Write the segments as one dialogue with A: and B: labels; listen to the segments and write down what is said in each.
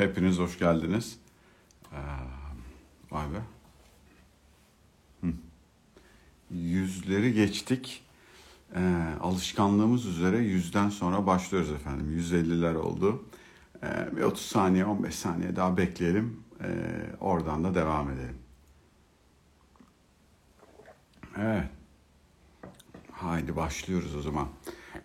A: Hepiniz hoş geldiniz. Ee, vay be. Hı. Yüzleri geçtik. Ee, alışkanlığımız üzere yüzden sonra başlıyoruz efendim. 150'ler oldu. Ee, bir 30 saniye, 15 saniye daha bekleyelim. Ee, oradan da devam edelim. Evet. Haydi başlıyoruz o zaman.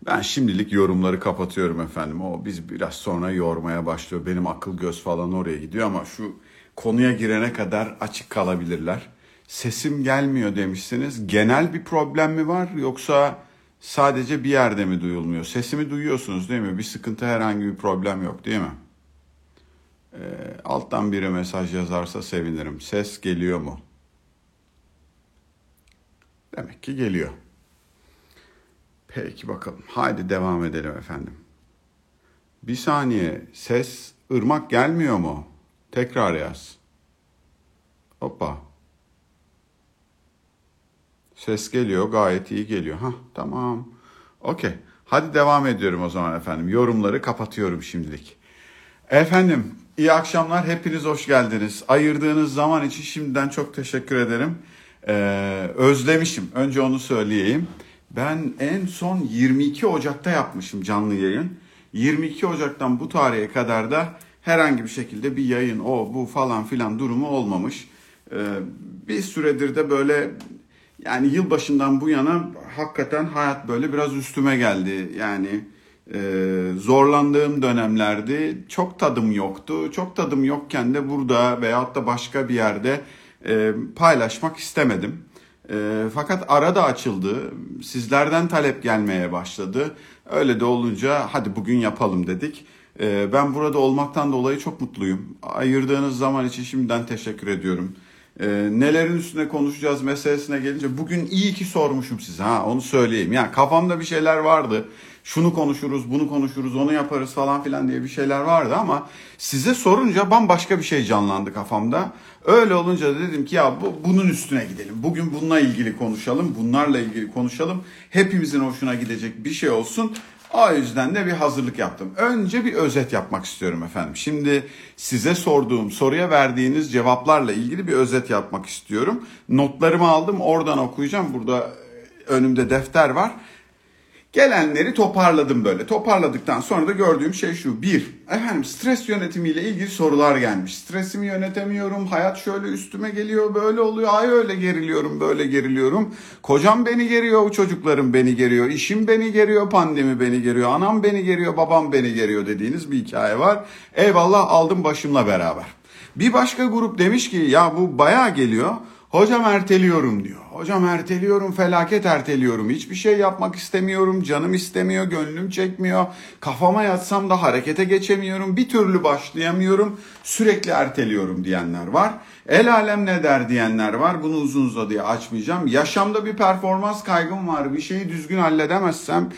A: Ben şimdilik yorumları kapatıyorum efendim. O biz biraz sonra yormaya başlıyor. Benim akıl göz falan oraya gidiyor ama şu konuya girene kadar açık kalabilirler. Sesim gelmiyor demişsiniz. Genel bir problem mi var yoksa sadece bir yerde mi duyulmuyor? Sesimi duyuyorsunuz değil mi? Bir sıkıntı herhangi bir problem yok değil mi? Ee, alttan biri mesaj yazarsa sevinirim. Ses geliyor mu? Demek ki geliyor. Peki bakalım. Haydi devam edelim efendim. Bir saniye. Ses ırmak gelmiyor mu? Tekrar yaz. Hoppa. Ses geliyor. Gayet iyi geliyor. Ha tamam. Okey. Hadi devam ediyorum o zaman efendim. Yorumları kapatıyorum şimdilik. Efendim iyi akşamlar. Hepiniz hoş geldiniz. Ayırdığınız zaman için şimdiden çok teşekkür ederim. Ee, özlemişim. Önce onu söyleyeyim. Ben en son 22 Ocak'ta yapmışım canlı yayın. 22 Ocak'tan bu tarihe kadar da herhangi bir şekilde bir yayın o bu falan filan durumu olmamış. Ee, bir süredir de böyle yani yılbaşından bu yana hakikaten hayat böyle biraz üstüme geldi. Yani e, zorlandığım dönemlerdi. Çok tadım yoktu. Çok tadım yokken de burada veyahut da başka bir yerde e, paylaşmak istemedim. E, fakat ara da açıldı. Sizlerden talep gelmeye başladı. Öyle de olunca hadi bugün yapalım dedik. E, ben burada olmaktan dolayı çok mutluyum. Ayırdığınız zaman için şimdiden teşekkür ediyorum. E, nelerin üstüne konuşacağız meselesine gelince bugün iyi ki sormuşum size ha onu söyleyeyim. Yani kafamda bir şeyler vardı şunu konuşuruz, bunu konuşuruz, onu yaparız falan filan diye bir şeyler vardı ama size sorunca bambaşka bir şey canlandı kafamda. Öyle olunca dedim ki ya bu, bunun üstüne gidelim. Bugün bununla ilgili konuşalım, bunlarla ilgili konuşalım. Hepimizin hoşuna gidecek bir şey olsun. O yüzden de bir hazırlık yaptım. Önce bir özet yapmak istiyorum efendim. Şimdi size sorduğum soruya verdiğiniz cevaplarla ilgili bir özet yapmak istiyorum. Notlarımı aldım oradan okuyacağım. Burada önümde defter var. Gelenleri toparladım böyle. Toparladıktan sonra da gördüğüm şey şu. Bir, efendim stres yönetimiyle ilgili sorular gelmiş. Stresimi yönetemiyorum, hayat şöyle üstüme geliyor, böyle oluyor, ay öyle geriliyorum, böyle geriliyorum. Kocam beni geriyor, çocuklarım beni geriyor, işim beni geriyor, pandemi beni geriyor, anam beni geriyor, babam beni geriyor dediğiniz bir hikaye var. Eyvallah aldım başımla beraber. Bir başka grup demiş ki ya bu bayağı geliyor. Hocam erteliyorum diyor. Hocam erteliyorum, felaket erteliyorum. Hiçbir şey yapmak istemiyorum, canım istemiyor, gönlüm çekmiyor. Kafama yatsam da harekete geçemiyorum, bir türlü başlayamıyorum. Sürekli erteliyorum diyenler var. El alem ne der diyenler var. Bunu uzun uzadıya açmayacağım. Yaşamda bir performans kaygım var. Bir şeyi düzgün halledemezsem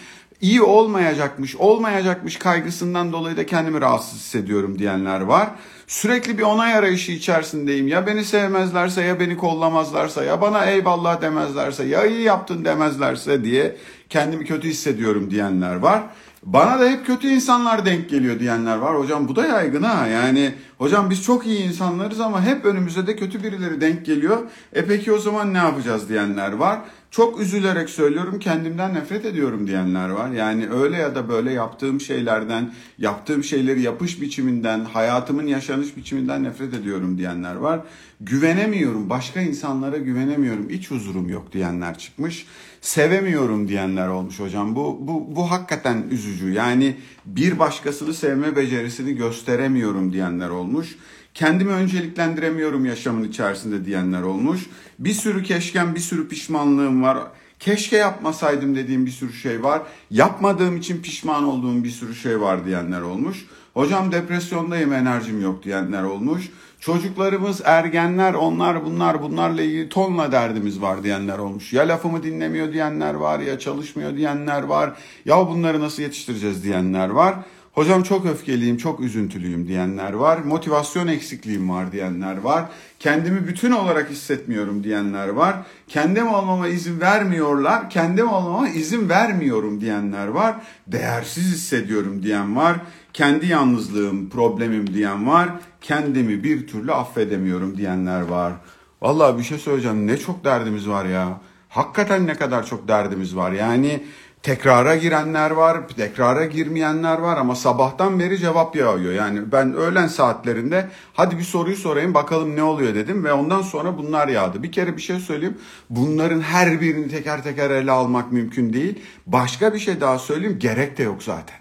A: iyi olmayacakmış, olmayacakmış kaygısından dolayı da kendimi rahatsız hissediyorum diyenler var. Sürekli bir onay arayışı içerisindeyim. Ya beni sevmezlerse ya beni kollamazlarsa ya bana eyvallah demezlerse ya iyi yaptın demezlerse diye kendimi kötü hissediyorum diyenler var. Bana da hep kötü insanlar denk geliyor diyenler var. Hocam bu da yaygın ha. Yani hocam biz çok iyi insanlarız ama hep önümüze de kötü birileri denk geliyor. E peki o zaman ne yapacağız diyenler var. Çok üzülerek söylüyorum kendimden nefret ediyorum diyenler var. Yani öyle ya da böyle yaptığım şeylerden, yaptığım şeyleri yapış biçiminden, hayatımın yaşanış biçiminden nefret ediyorum diyenler var. Güvenemiyorum, başka insanlara güvenemiyorum, iç huzurum yok diyenler çıkmış. Sevemiyorum diyenler olmuş hocam. Bu, bu, bu hakikaten üzücü. Yani bir başkasını sevme becerisini gösteremiyorum diyenler olmuş. Kendimi önceliklendiremiyorum yaşamın içerisinde diyenler olmuş. Bir sürü keşkem, bir sürü pişmanlığım var. Keşke yapmasaydım dediğim bir sürü şey var. Yapmadığım için pişman olduğum bir sürü şey var diyenler olmuş. Hocam depresyondayım enerjim yok diyenler olmuş. Çocuklarımız ergenler onlar bunlar bunlarla ilgili tonla derdimiz var diyenler olmuş. Ya lafımı dinlemiyor diyenler var ya çalışmıyor diyenler var. Ya bunları nasıl yetiştireceğiz diyenler var. Hocam çok öfkeliyim, çok üzüntülüyüm diyenler var. Motivasyon eksikliğim var diyenler var. Kendimi bütün olarak hissetmiyorum diyenler var. Kendim olmama izin vermiyorlar. Kendim olmama izin vermiyorum diyenler var. Değersiz hissediyorum diyen var. Kendi yalnızlığım, problemim diyen var. Kendimi bir türlü affedemiyorum diyenler var. Vallahi bir şey söyleyeceğim. Ne çok derdimiz var ya. Hakikaten ne kadar çok derdimiz var. Yani tekrara girenler var, tekrara girmeyenler var ama sabahtan beri cevap yağıyor. Yani ben öğlen saatlerinde hadi bir soruyu sorayım bakalım ne oluyor dedim ve ondan sonra bunlar yağdı. Bir kere bir şey söyleyeyim. Bunların her birini teker teker ele almak mümkün değil. Başka bir şey daha söyleyeyim gerek de yok zaten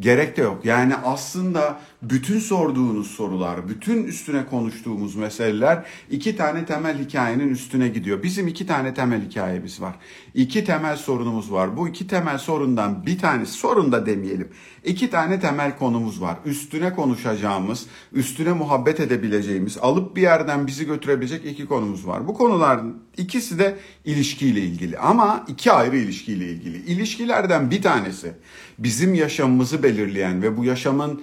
A: gerek de yok. Yani aslında bütün sorduğunuz sorular, bütün üstüne konuştuğumuz meseleler iki tane temel hikayenin üstüne gidiyor. Bizim iki tane temel hikayemiz var. İki temel sorunumuz var. Bu iki temel sorundan bir tanesi, sorun da demeyelim. İki tane temel konumuz var. Üstüne konuşacağımız, üstüne muhabbet edebileceğimiz, alıp bir yerden bizi götürebilecek iki konumuz var. Bu konuların ikisi de ilişkiyle ilgili ama iki ayrı ilişkiyle ilgili. İlişkilerden bir tanesi bizim yaşamımızı belirleyen ve bu yaşamın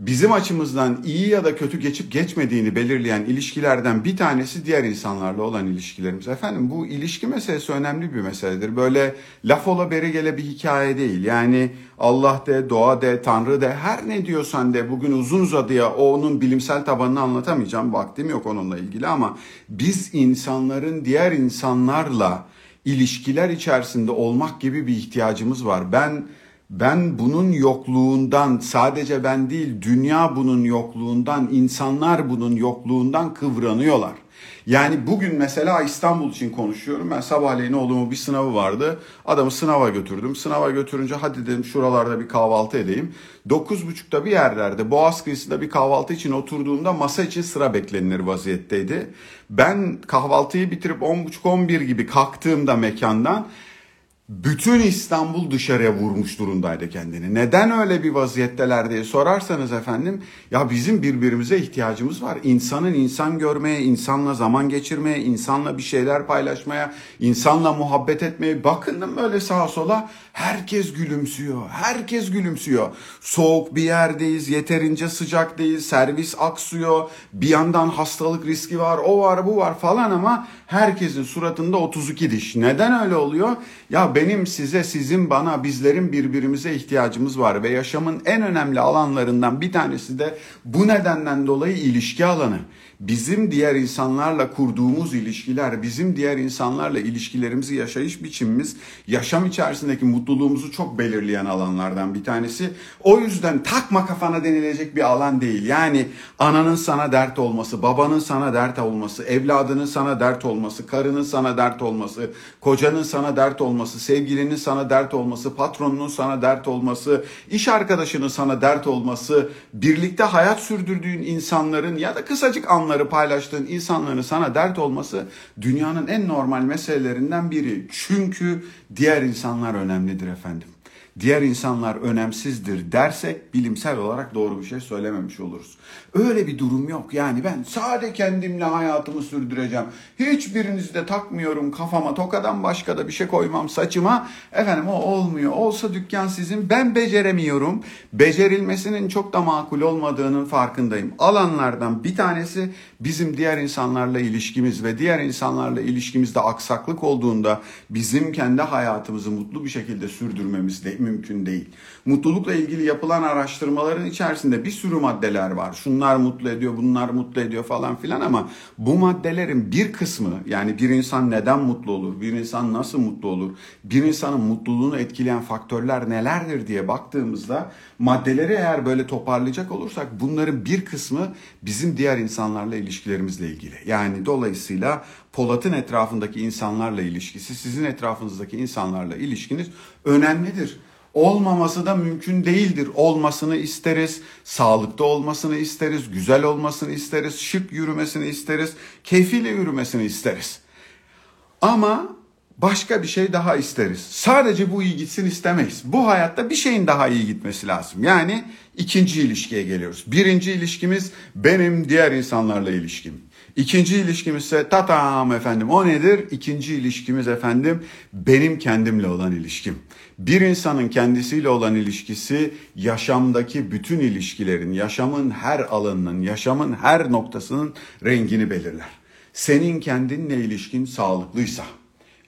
A: bizim açımızdan iyi ya da kötü geçip geçmediğini belirleyen ilişkilerden bir tanesi diğer insanlarla olan ilişkilerimiz. Efendim bu ilişki meselesi önemli bir meseledir. Böyle laf ola beri gele bir hikaye değil. Yani Allah de, doğa de, Tanrı de, her ne diyorsan de bugün uzun uzadıya onun bilimsel tabanını anlatamayacağım. Vaktim yok onunla ilgili ama biz insanların diğer insanlarla ilişkiler içerisinde olmak gibi bir ihtiyacımız var. Ben ben bunun yokluğundan sadece ben değil dünya bunun yokluğundan insanlar bunun yokluğundan kıvranıyorlar. Yani bugün mesela İstanbul için konuşuyorum. Ben sabahleyin oğlumun bir sınavı vardı. Adamı sınava götürdüm. Sınava götürünce hadi dedim şuralarda bir kahvaltı edeyim. 9.30'da bir yerlerde Boğaz kıyısında bir kahvaltı için oturduğumda masa için sıra beklenilir vaziyetteydi. Ben kahvaltıyı bitirip 10.30-11 gibi kalktığımda mekandan bütün İstanbul dışarıya vurmuş durumdaydı kendini. Neden öyle bir vaziyetteler diye sorarsanız efendim ya bizim birbirimize ihtiyacımız var. İnsanın insan görmeye, insanla zaman geçirmeye, insanla bir şeyler paylaşmaya, insanla muhabbet etmeye. Bakındım böyle sağa sola herkes gülümsüyor. Herkes gülümsüyor. Soğuk bir yerdeyiz, yeterince sıcak değil, servis aksıyor. Bir yandan hastalık riski var, o var, bu var falan ama herkesin suratında 32 diş. Neden öyle oluyor? Ya benim size, sizin bana, bizlerin birbirimize ihtiyacımız var ve yaşamın en önemli alanlarından bir tanesi de bu nedenden dolayı ilişki alanı. Bizim diğer insanlarla kurduğumuz ilişkiler, bizim diğer insanlarla ilişkilerimizi yaşayış biçimimiz, yaşam içerisindeki mutluluğumuzu çok belirleyen alanlardan bir tanesi. O yüzden takma kafana denilecek bir alan değil. Yani ananın sana dert olması, babanın sana dert olması, evladının sana dert olması, karının sana dert olması, kocanın sana dert olması, sevgilinin sana dert olması, patronunun sana dert olması, iş arkadaşının sana dert olması, birlikte hayat sürdürdüğün insanların ya da kısacık anları paylaştığın insanların sana dert olması dünyanın en normal meselelerinden biri. Çünkü diğer insanlar önemlidir efendim diğer insanlar önemsizdir dersek bilimsel olarak doğru bir şey söylememiş oluruz. Öyle bir durum yok. Yani ben sade kendimle hayatımı sürdüreceğim. Hiçbirinizi de takmıyorum kafama tokadan başka da bir şey koymam saçıma. Efendim o olmuyor. Olsa dükkan sizin. Ben beceremiyorum. Becerilmesinin çok da makul olmadığının farkındayım. Alanlardan bir tanesi bizim diğer insanlarla ilişkimiz ve diğer insanlarla ilişkimizde aksaklık olduğunda bizim kendi hayatımızı mutlu bir şekilde sürdürmemiz mümkün değil. Mutlulukla ilgili yapılan araştırmaların içerisinde bir sürü maddeler var. Şunlar mutlu ediyor, bunlar mutlu ediyor falan filan ama bu maddelerin bir kısmı yani bir insan neden mutlu olur, bir insan nasıl mutlu olur, bir insanın mutluluğunu etkileyen faktörler nelerdir diye baktığımızda maddeleri eğer böyle toparlayacak olursak bunların bir kısmı bizim diğer insanlarla ilişkilerimizle ilgili. Yani dolayısıyla Polat'ın etrafındaki insanlarla ilişkisi, sizin etrafınızdaki insanlarla ilişkiniz önemlidir olmaması da mümkün değildir. Olmasını isteriz, sağlıklı olmasını isteriz, güzel olmasını isteriz, şık yürümesini isteriz, keyfiyle yürümesini isteriz. Ama başka bir şey daha isteriz. Sadece bu iyi gitsin istemeyiz. Bu hayatta bir şeyin daha iyi gitmesi lazım. Yani ikinci ilişkiye geliyoruz. Birinci ilişkimiz benim diğer insanlarla ilişkim. İkinci ilişkimiz ise tatam efendim o nedir? İkinci ilişkimiz efendim benim kendimle olan ilişkim. Bir insanın kendisiyle olan ilişkisi yaşamdaki bütün ilişkilerin, yaşamın her alanının, yaşamın her noktasının rengini belirler. Senin kendinle ilişkin sağlıklıysa,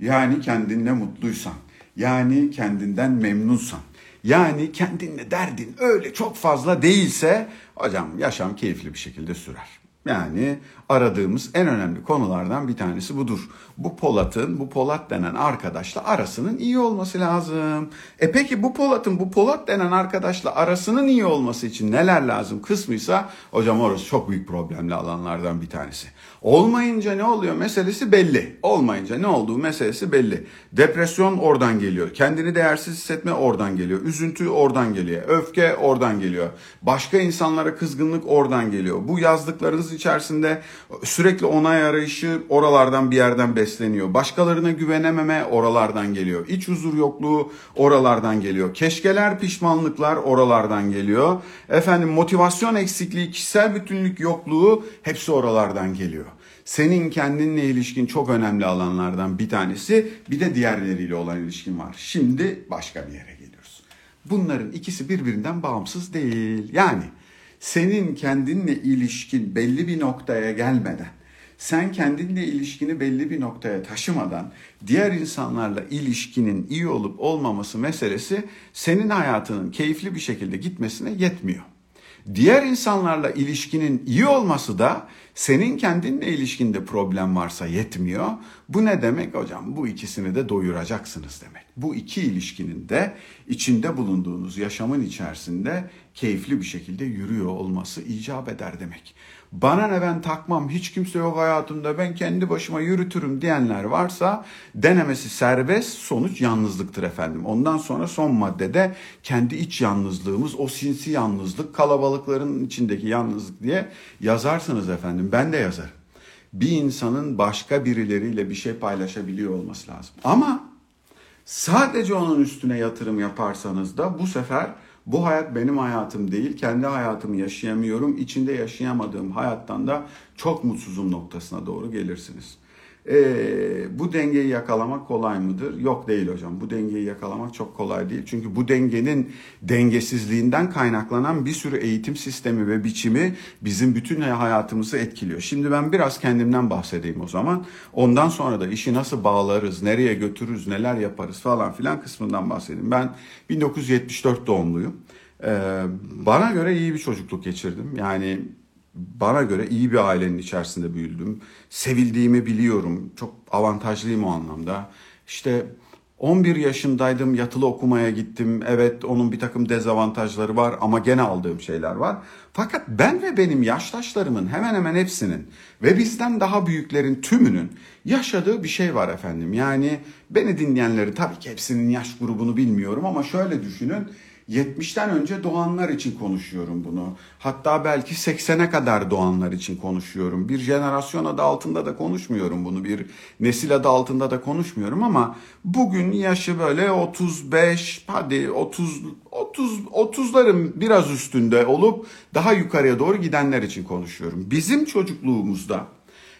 A: yani kendinle mutluysan, yani kendinden memnunsan, yani kendinle derdin öyle çok fazla değilse hocam yaşam keyifli bir şekilde sürer. Yani aradığımız en önemli konulardan bir tanesi budur. Bu Polat'ın, bu Polat denen arkadaşla arasının iyi olması lazım. E peki bu Polat'ın, bu Polat denen arkadaşla arasının iyi olması için neler lazım kısmıysa hocam orası çok büyük problemli alanlardan bir tanesi. Olmayınca ne oluyor meselesi belli. Olmayınca ne olduğu meselesi belli. Depresyon oradan geliyor. Kendini değersiz hissetme oradan geliyor. Üzüntü oradan geliyor. Öfke oradan geliyor. Başka insanlara kızgınlık oradan geliyor. Bu yazdıklarınız içerisinde sürekli onay arayışı oralardan bir yerden besleniyor. Başkalarına güvenememe oralardan geliyor. İç huzur yokluğu oralardan geliyor. Keşkeler, pişmanlıklar oralardan geliyor. Efendim motivasyon eksikliği, kişisel bütünlük yokluğu hepsi oralardan geliyor. Senin kendinle ilişkin çok önemli alanlardan bir tanesi. Bir de diğerleriyle olan ilişkin var. Şimdi başka bir yere geliyoruz. Bunların ikisi birbirinden bağımsız değil. Yani senin kendinle ilişkin belli bir noktaya gelmeden, sen kendinle ilişkini belli bir noktaya taşımadan diğer insanlarla ilişkinin iyi olup olmaması meselesi senin hayatının keyifli bir şekilde gitmesine yetmiyor. Diğer insanlarla ilişkinin iyi olması da senin kendinle ilişkinde problem varsa yetmiyor. Bu ne demek hocam? Bu ikisini de doyuracaksınız demek. Bu iki ilişkinin de içinde bulunduğunuz yaşamın içerisinde keyifli bir şekilde yürüyor olması icap eder demek. Bana ne ben takmam hiç kimse yok hayatımda ben kendi başıma yürütürüm diyenler varsa denemesi serbest sonuç yalnızlıktır efendim. Ondan sonra son maddede kendi iç yalnızlığımız o sinsi yalnızlık kalabalıkların içindeki yalnızlık diye yazarsınız efendim ben de yazarım. Bir insanın başka birileriyle bir şey paylaşabiliyor olması lazım. Ama sadece onun üstüne yatırım yaparsanız da bu sefer bu hayat benim hayatım değil, kendi hayatımı yaşayamıyorum. İçinde yaşayamadığım hayattan da çok mutsuzum noktasına doğru gelirsiniz. Ee, bu dengeyi yakalamak kolay mıdır? Yok değil hocam. Bu dengeyi yakalamak çok kolay değil. Çünkü bu dengenin dengesizliğinden kaynaklanan bir sürü eğitim sistemi ve biçimi bizim bütün hayatımızı etkiliyor. Şimdi ben biraz kendimden bahsedeyim o zaman. Ondan sonra da işi nasıl bağlarız, nereye götürürüz, neler yaparız falan filan kısmından bahsedeyim. Ben 1974 doğumluyum. Ee, bana göre iyi bir çocukluk geçirdim. Yani bana göre iyi bir ailenin içerisinde büyüdüm. Sevildiğimi biliyorum. Çok avantajlıyım o anlamda. İşte 11 yaşındaydım yatılı okumaya gittim. Evet onun bir takım dezavantajları var ama gene aldığım şeyler var. Fakat ben ve benim yaştaşlarımın hemen hemen hepsinin ve bizden daha büyüklerin tümünün yaşadığı bir şey var efendim. Yani beni dinleyenleri tabii ki hepsinin yaş grubunu bilmiyorum ama şöyle düşünün. 70'ten önce doğanlar için konuşuyorum bunu. Hatta belki 80'e kadar doğanlar için konuşuyorum. Bir jenerasyon adı altında da konuşmuyorum bunu. Bir nesil adı altında da konuşmuyorum ama bugün yaşı böyle 35 hadi 30 30 30'ların biraz üstünde olup daha yukarıya doğru gidenler için konuşuyorum. Bizim çocukluğumuzda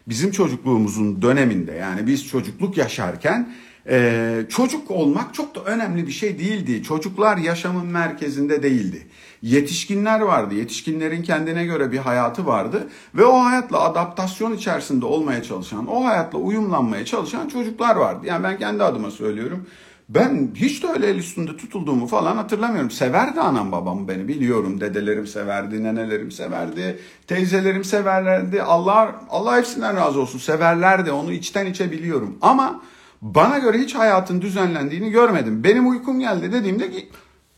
A: bizim çocukluğumuzun döneminde yani biz çocukluk yaşarken ee, çocuk olmak çok da önemli bir şey değildi. Çocuklar yaşamın merkezinde değildi. Yetişkinler vardı. Yetişkinlerin kendine göre bir hayatı vardı ve o hayatla adaptasyon içerisinde olmaya çalışan, o hayatla uyumlanmaya çalışan çocuklar vardı. Yani ben kendi adıma söylüyorum. Ben hiç de öyle el üstünde tutulduğumu falan hatırlamıyorum. Severdi anam babam beni biliyorum. Dedelerim severdi, nenelerim severdi, teyzelerim severlerdi. Allah Allah hepsinden razı olsun. Severlerdi. Onu içten içe biliyorum. Ama bana göre hiç hayatın düzenlendiğini görmedim. Benim uykum geldi dediğimde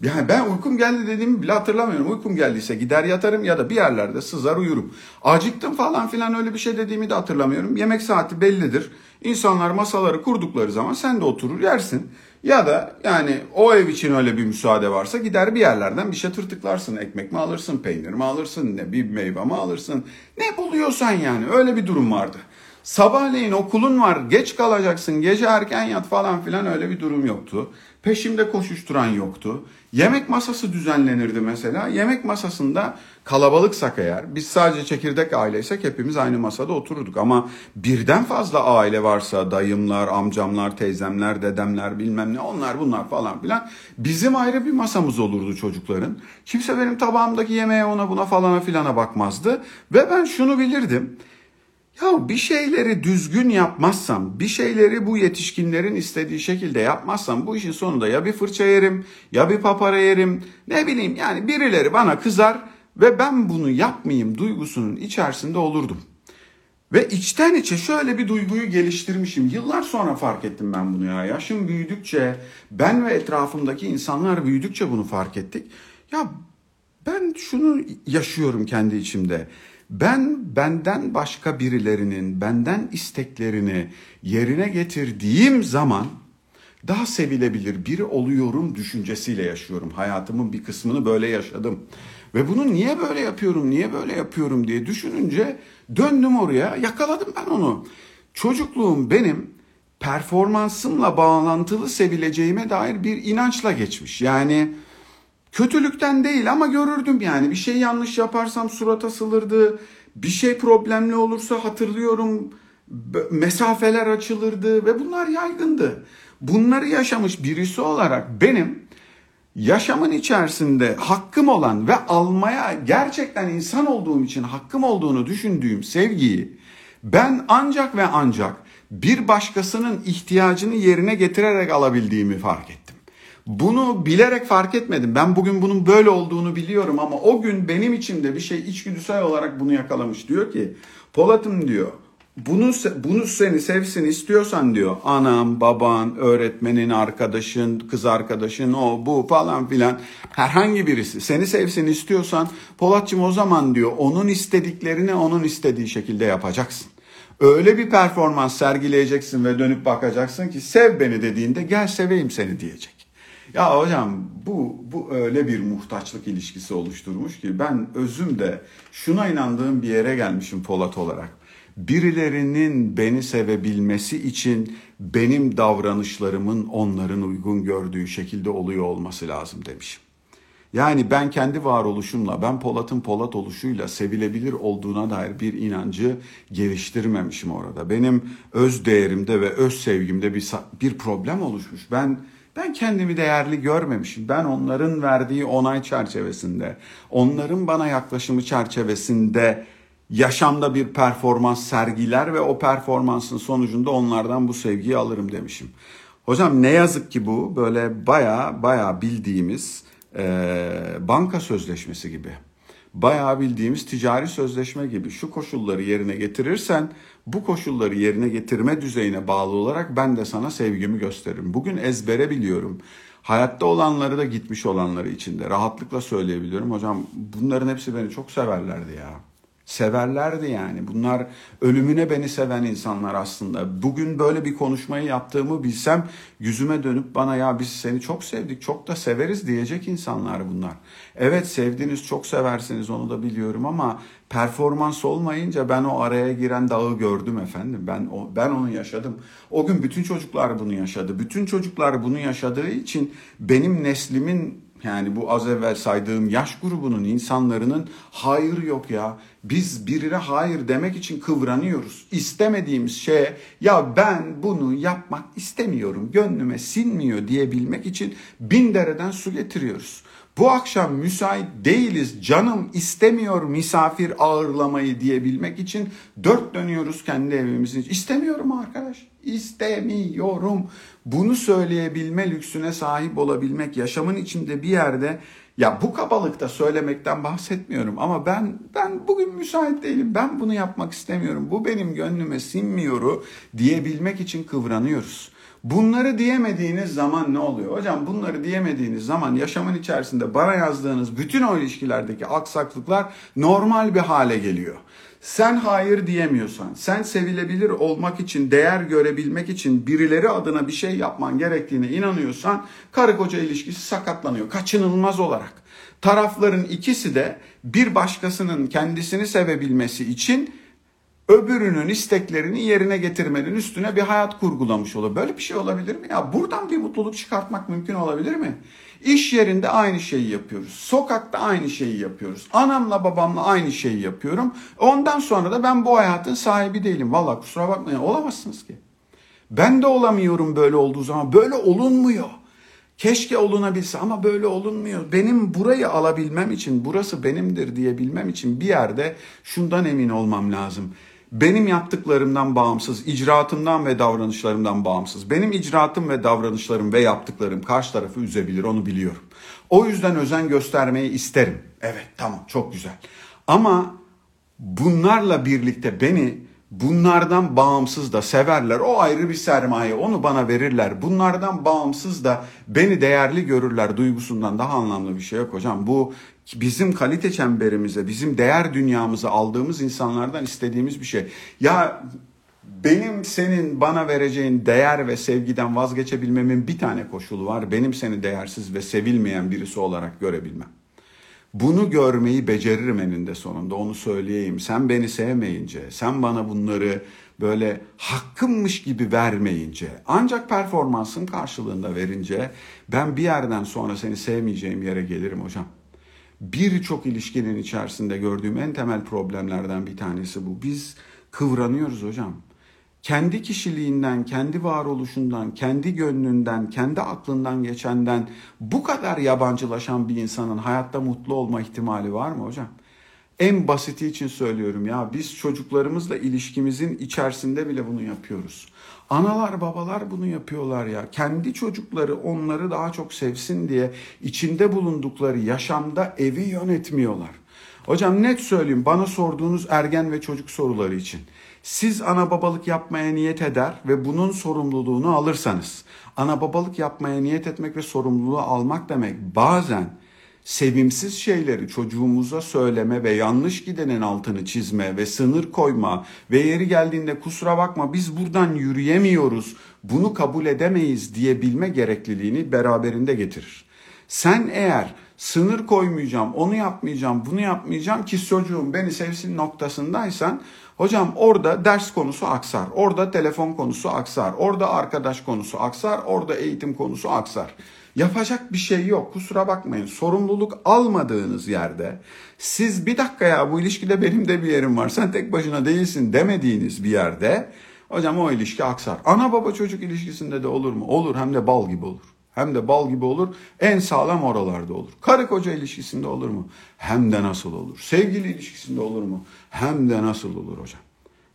A: yani ben uykum geldi dediğimi bile hatırlamıyorum. Uykum geldiyse gider yatarım ya da bir yerlerde sızar uyurum. Acıktım falan filan öyle bir şey dediğimi de hatırlamıyorum. Yemek saati bellidir. İnsanlar masaları kurdukları zaman sen de oturur yersin. Ya da yani o ev için öyle bir müsaade varsa gider bir yerlerden bir şey tırtıklarsın. Ekmek mi alırsın, peynir mi alırsın, ne bir meyve mi alırsın. Ne buluyorsan yani öyle bir durum vardı. Sabahleyin okulun var, geç kalacaksın, gece erken yat falan filan öyle bir durum yoktu. Peşimde koşuşturan yoktu. Yemek masası düzenlenirdi mesela. Yemek masasında kalabalıksak eğer, biz sadece çekirdek aileysek hepimiz aynı masada otururduk. Ama birden fazla aile varsa, dayımlar, amcamlar, teyzemler, dedemler bilmem ne onlar bunlar falan filan. Bizim ayrı bir masamız olurdu çocukların. Kimse benim tabağımdaki yemeğe ona buna falana filana bakmazdı. Ve ben şunu bilirdim. Ya bir şeyleri düzgün yapmazsam, bir şeyleri bu yetişkinlerin istediği şekilde yapmazsam bu işin sonunda ya bir fırça yerim, ya bir papara yerim, ne bileyim yani birileri bana kızar ve ben bunu yapmayayım duygusunun içerisinde olurdum. Ve içten içe şöyle bir duyguyu geliştirmişim. Yıllar sonra fark ettim ben bunu ya. Yaşım büyüdükçe, ben ve etrafımdaki insanlar büyüdükçe bunu fark ettik. Ya ben şunu yaşıyorum kendi içimde. Ben benden başka birilerinin benden isteklerini yerine getirdiğim zaman daha sevilebilir biri oluyorum düşüncesiyle yaşıyorum. Hayatımın bir kısmını böyle yaşadım. Ve bunu niye böyle yapıyorum, niye böyle yapıyorum diye düşününce döndüm oraya, yakaladım ben onu. Çocukluğum benim performansımla bağlantılı sevileceğime dair bir inançla geçmiş. Yani Kötülükten değil ama görürdüm yani. Bir şey yanlış yaparsam surat asılırdı. Bir şey problemli olursa hatırlıyorum mesafeler açılırdı ve bunlar yaygındı. Bunları yaşamış birisi olarak benim yaşamın içerisinde hakkım olan ve almaya gerçekten insan olduğum için hakkım olduğunu düşündüğüm sevgiyi ben ancak ve ancak bir başkasının ihtiyacını yerine getirerek alabildiğimi fark ettim. Bunu bilerek fark etmedim. Ben bugün bunun böyle olduğunu biliyorum ama o gün benim içimde bir şey içgüdüsel olarak bunu yakalamış. Diyor ki Polat'ım diyor bunu bunu seni sevsin istiyorsan diyor anam, baban, öğretmenin, arkadaşın, kız arkadaşın, o bu falan filan herhangi birisi seni sevsin istiyorsan Polatçım o zaman diyor onun istediklerini onun istediği şekilde yapacaksın. Öyle bir performans sergileyeceksin ve dönüp bakacaksın ki sev beni dediğinde gel seveyim seni diyecek. Ya hocam bu, bu öyle bir muhtaçlık ilişkisi oluşturmuş ki ben özümde şuna inandığım bir yere gelmişim Polat olarak. Birilerinin beni sevebilmesi için benim davranışlarımın onların uygun gördüğü şekilde oluyor olması lazım demişim. Yani ben kendi varoluşumla, ben Polat'ın Polat oluşuyla sevilebilir olduğuna dair bir inancı geliştirmemişim orada. Benim öz değerimde ve öz sevgimde bir, bir problem oluşmuş. Ben ben kendimi değerli görmemişim. Ben onların verdiği onay çerçevesinde, onların bana yaklaşımı çerçevesinde yaşamda bir performans sergiler ve o performansın sonucunda onlardan bu sevgiyi alırım demişim. Hocam ne yazık ki bu böyle baya baya bildiğimiz e, banka sözleşmesi gibi. Bayağı bildiğimiz ticari sözleşme gibi şu koşulları yerine getirirsen bu koşulları yerine getirme düzeyine bağlı olarak ben de sana sevgimi gösteririm. Bugün ezbere biliyorum. Hayatta olanları da gitmiş olanları içinde rahatlıkla söyleyebiliyorum. Hocam bunların hepsi beni çok severlerdi ya. Severlerdi yani. Bunlar ölümüne beni seven insanlar aslında. Bugün böyle bir konuşmayı yaptığımı bilsem yüzüme dönüp bana ya biz seni çok sevdik, çok da severiz diyecek insanlar bunlar. Evet sevdiniz, çok seversiniz onu da biliyorum ama performans olmayınca ben o araya giren dağı gördüm efendim. Ben o, ben onu yaşadım. O gün bütün çocuklar bunu yaşadı. Bütün çocuklar bunu yaşadığı için benim neslimin yani bu az evvel saydığım yaş grubunun insanların hayır yok ya. Biz birine hayır demek için kıvranıyoruz. İstemediğimiz şeye ya ben bunu yapmak istemiyorum, gönlüme sinmiyor diyebilmek için bin dereden su getiriyoruz. Bu akşam müsait değiliz, canım istemiyor misafir ağırlamayı diyebilmek için dört dönüyoruz kendi evimizin. İstemiyorum arkadaş, istemiyorum. Bunu söyleyebilme lüksüne sahip olabilmek yaşamın içinde bir yerde ya bu kabalıkta söylemekten bahsetmiyorum ama ben ben bugün müsait değilim. Ben bunu yapmak istemiyorum. Bu benim gönlüme sinmiyoru diyebilmek için kıvranıyoruz. Bunları diyemediğiniz zaman ne oluyor? Hocam bunları diyemediğiniz zaman yaşamın içerisinde bana yazdığınız bütün o ilişkilerdeki aksaklıklar normal bir hale geliyor. Sen hayır diyemiyorsan, sen sevilebilir olmak için, değer görebilmek için birileri adına bir şey yapman gerektiğine inanıyorsan karı koca ilişkisi sakatlanıyor kaçınılmaz olarak. Tarafların ikisi de bir başkasının kendisini sevebilmesi için öbürünün isteklerini yerine getirmenin üstüne bir hayat kurgulamış olur. Böyle bir şey olabilir mi? Ya buradan bir mutluluk çıkartmak mümkün olabilir mi? İş yerinde aynı şeyi yapıyoruz. Sokakta aynı şeyi yapıyoruz. Anamla babamla aynı şeyi yapıyorum. Ondan sonra da ben bu hayatın sahibi değilim. Vallahi kusura bakmayın olamazsınız ki. Ben de olamıyorum böyle olduğu zaman. Böyle olunmuyor. Keşke olunabilse ama böyle olunmuyor. Benim burayı alabilmem için, burası benimdir diyebilmem için bir yerde şundan emin olmam lazım. Benim yaptıklarımdan bağımsız, icraatımdan ve davranışlarımdan bağımsız. Benim icraatım ve davranışlarım ve yaptıklarım karşı tarafı üzebilir, onu biliyorum. O yüzden özen göstermeyi isterim. Evet, tamam, çok güzel. Ama bunlarla birlikte beni bunlardan bağımsız da severler. O ayrı bir sermaye. Onu bana verirler. Bunlardan bağımsız da beni değerli görürler duygusundan daha anlamlı bir şey yok hocam. Bu bizim kalite çemberimize, bizim değer dünyamıza aldığımız insanlardan istediğimiz bir şey. Ya benim senin bana vereceğin değer ve sevgiden vazgeçebilmemin bir tane koşulu var. Benim seni değersiz ve sevilmeyen birisi olarak görebilmem. Bunu görmeyi beceririm eninde sonunda onu söyleyeyim. Sen beni sevmeyince, sen bana bunları böyle hakkımmış gibi vermeyince, ancak performansın karşılığında verince ben bir yerden sonra seni sevmeyeceğim yere gelirim hocam. Birçok ilişkinin içerisinde gördüğüm en temel problemlerden bir tanesi bu. Biz kıvranıyoruz hocam kendi kişiliğinden, kendi varoluşundan, kendi gönlünden, kendi aklından geçenden bu kadar yabancılaşan bir insanın hayatta mutlu olma ihtimali var mı hocam? En basiti için söylüyorum ya biz çocuklarımızla ilişkimizin içerisinde bile bunu yapıyoruz. Analar babalar bunu yapıyorlar ya. Kendi çocukları onları daha çok sevsin diye içinde bulundukları yaşamda evi yönetmiyorlar. Hocam net söyleyeyim bana sorduğunuz ergen ve çocuk soruları için. Siz ana babalık yapmaya niyet eder ve bunun sorumluluğunu alırsanız, ana babalık yapmaya niyet etmek ve sorumluluğu almak demek bazen sevimsiz şeyleri çocuğumuza söyleme ve yanlış gidenin altını çizme ve sınır koyma ve yeri geldiğinde kusura bakma biz buradan yürüyemiyoruz, bunu kabul edemeyiz diyebilme gerekliliğini beraberinde getirir. Sen eğer sınır koymayacağım, onu yapmayacağım, bunu yapmayacağım ki çocuğum beni sevsin noktasındaysan hocam orada ders konusu aksar, orada telefon konusu aksar, orada arkadaş konusu aksar, orada eğitim konusu aksar. Yapacak bir şey yok. Kusura bakmayın. Sorumluluk almadığınız yerde siz bir dakika ya bu ilişkide benim de bir yerim var. Sen tek başına değilsin demediğiniz bir yerde hocam o ilişki aksar. Ana baba çocuk ilişkisinde de olur mu? Olur hem de bal gibi olur. Hem de bal gibi olur. En sağlam oralarda olur. Karı koca ilişkisinde olur mu? Hem de nasıl olur. Sevgili ilişkisinde olur mu? Hem de nasıl olur hocam.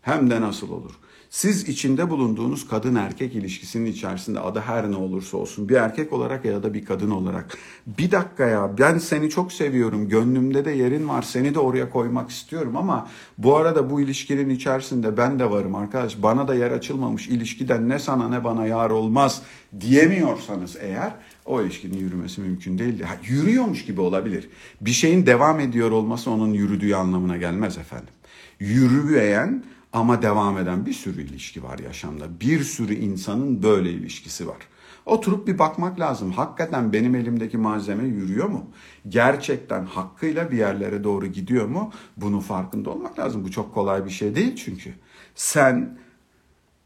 A: Hem de nasıl olur. Siz içinde bulunduğunuz kadın erkek ilişkisinin içerisinde adı her ne olursa olsun bir erkek olarak ya da bir kadın olarak bir dakika ya ben seni çok seviyorum gönlümde de yerin var seni de oraya koymak istiyorum ama bu arada bu ilişkinin içerisinde ben de varım arkadaş bana da yer açılmamış ilişkiden ne sana ne bana yar olmaz diyemiyorsanız eğer o ilişkinin yürümesi mümkün değil. Ha, yürüyormuş gibi olabilir. Bir şeyin devam ediyor olması onun yürüdüğü anlamına gelmez efendim. Yürüyen ama devam eden bir sürü ilişki var yaşamda. Bir sürü insanın böyle ilişkisi var. Oturup bir bakmak lazım. Hakikaten benim elimdeki malzeme yürüyor mu? Gerçekten hakkıyla bir yerlere doğru gidiyor mu? Bunun farkında olmak lazım. Bu çok kolay bir şey değil çünkü. Sen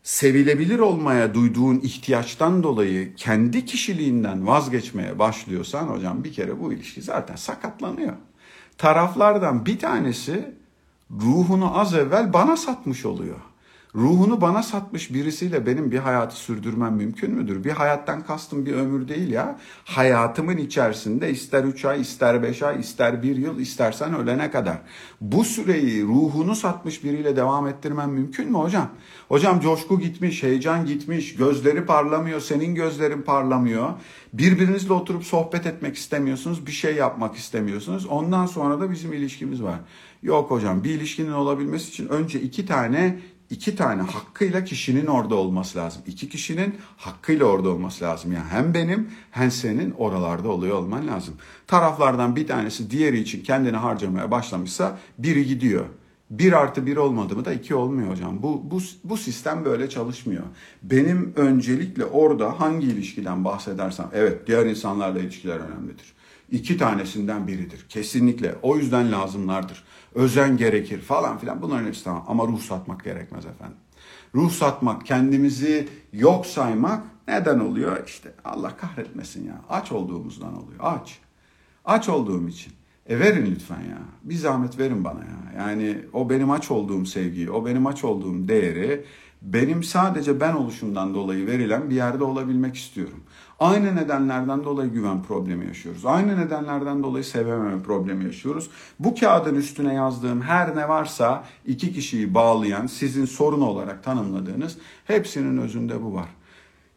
A: sevilebilir olmaya duyduğun ihtiyaçtan dolayı kendi kişiliğinden vazgeçmeye başlıyorsan hocam bir kere bu ilişki zaten sakatlanıyor. Taraflardan bir tanesi ruhunu az evvel bana satmış oluyor. Ruhunu bana satmış birisiyle benim bir hayatı sürdürmem mümkün müdür? Bir hayattan kastım bir ömür değil ya. Hayatımın içerisinde ister 3 ay, ister 5 ay, ister 1 yıl, istersen ölene kadar. Bu süreyi ruhunu satmış biriyle devam ettirmem mümkün mü hocam? Hocam coşku gitmiş, heyecan gitmiş, gözleri parlamıyor, senin gözlerin parlamıyor. Birbirinizle oturup sohbet etmek istemiyorsunuz, bir şey yapmak istemiyorsunuz. Ondan sonra da bizim ilişkimiz var. Yok hocam bir ilişkinin olabilmesi için önce iki tane iki tane hakkıyla kişinin orada olması lazım. İki kişinin hakkıyla orada olması lazım. Yani hem benim hem senin oralarda oluyor olman lazım. Taraflardan bir tanesi diğeri için kendini harcamaya başlamışsa biri gidiyor. Bir artı bir olmadı mı da iki olmuyor hocam. Bu, bu, bu sistem böyle çalışmıyor. Benim öncelikle orada hangi ilişkiden bahsedersem, evet diğer insanlarla ilişkiler önemlidir. İki tanesinden biridir. Kesinlikle. O yüzden lazımlardır. Özen gerekir falan filan. Bunların hepsi tamam. Ama ruh satmak gerekmez efendim. Ruh satmak, kendimizi yok saymak neden oluyor? İşte Allah kahretmesin ya. Aç olduğumuzdan oluyor. Aç. Aç olduğum için. E verin lütfen ya. Bir zahmet verin bana ya. Yani o benim aç olduğum sevgiyi, o benim aç olduğum değeri benim sadece ben oluşumdan dolayı verilen bir yerde olabilmek istiyorum. Aynı nedenlerden dolayı güven problemi yaşıyoruz. Aynı nedenlerden dolayı sevememe problemi yaşıyoruz. Bu kağıdın üstüne yazdığım her ne varsa iki kişiyi bağlayan, sizin sorun olarak tanımladığınız hepsinin özünde bu var.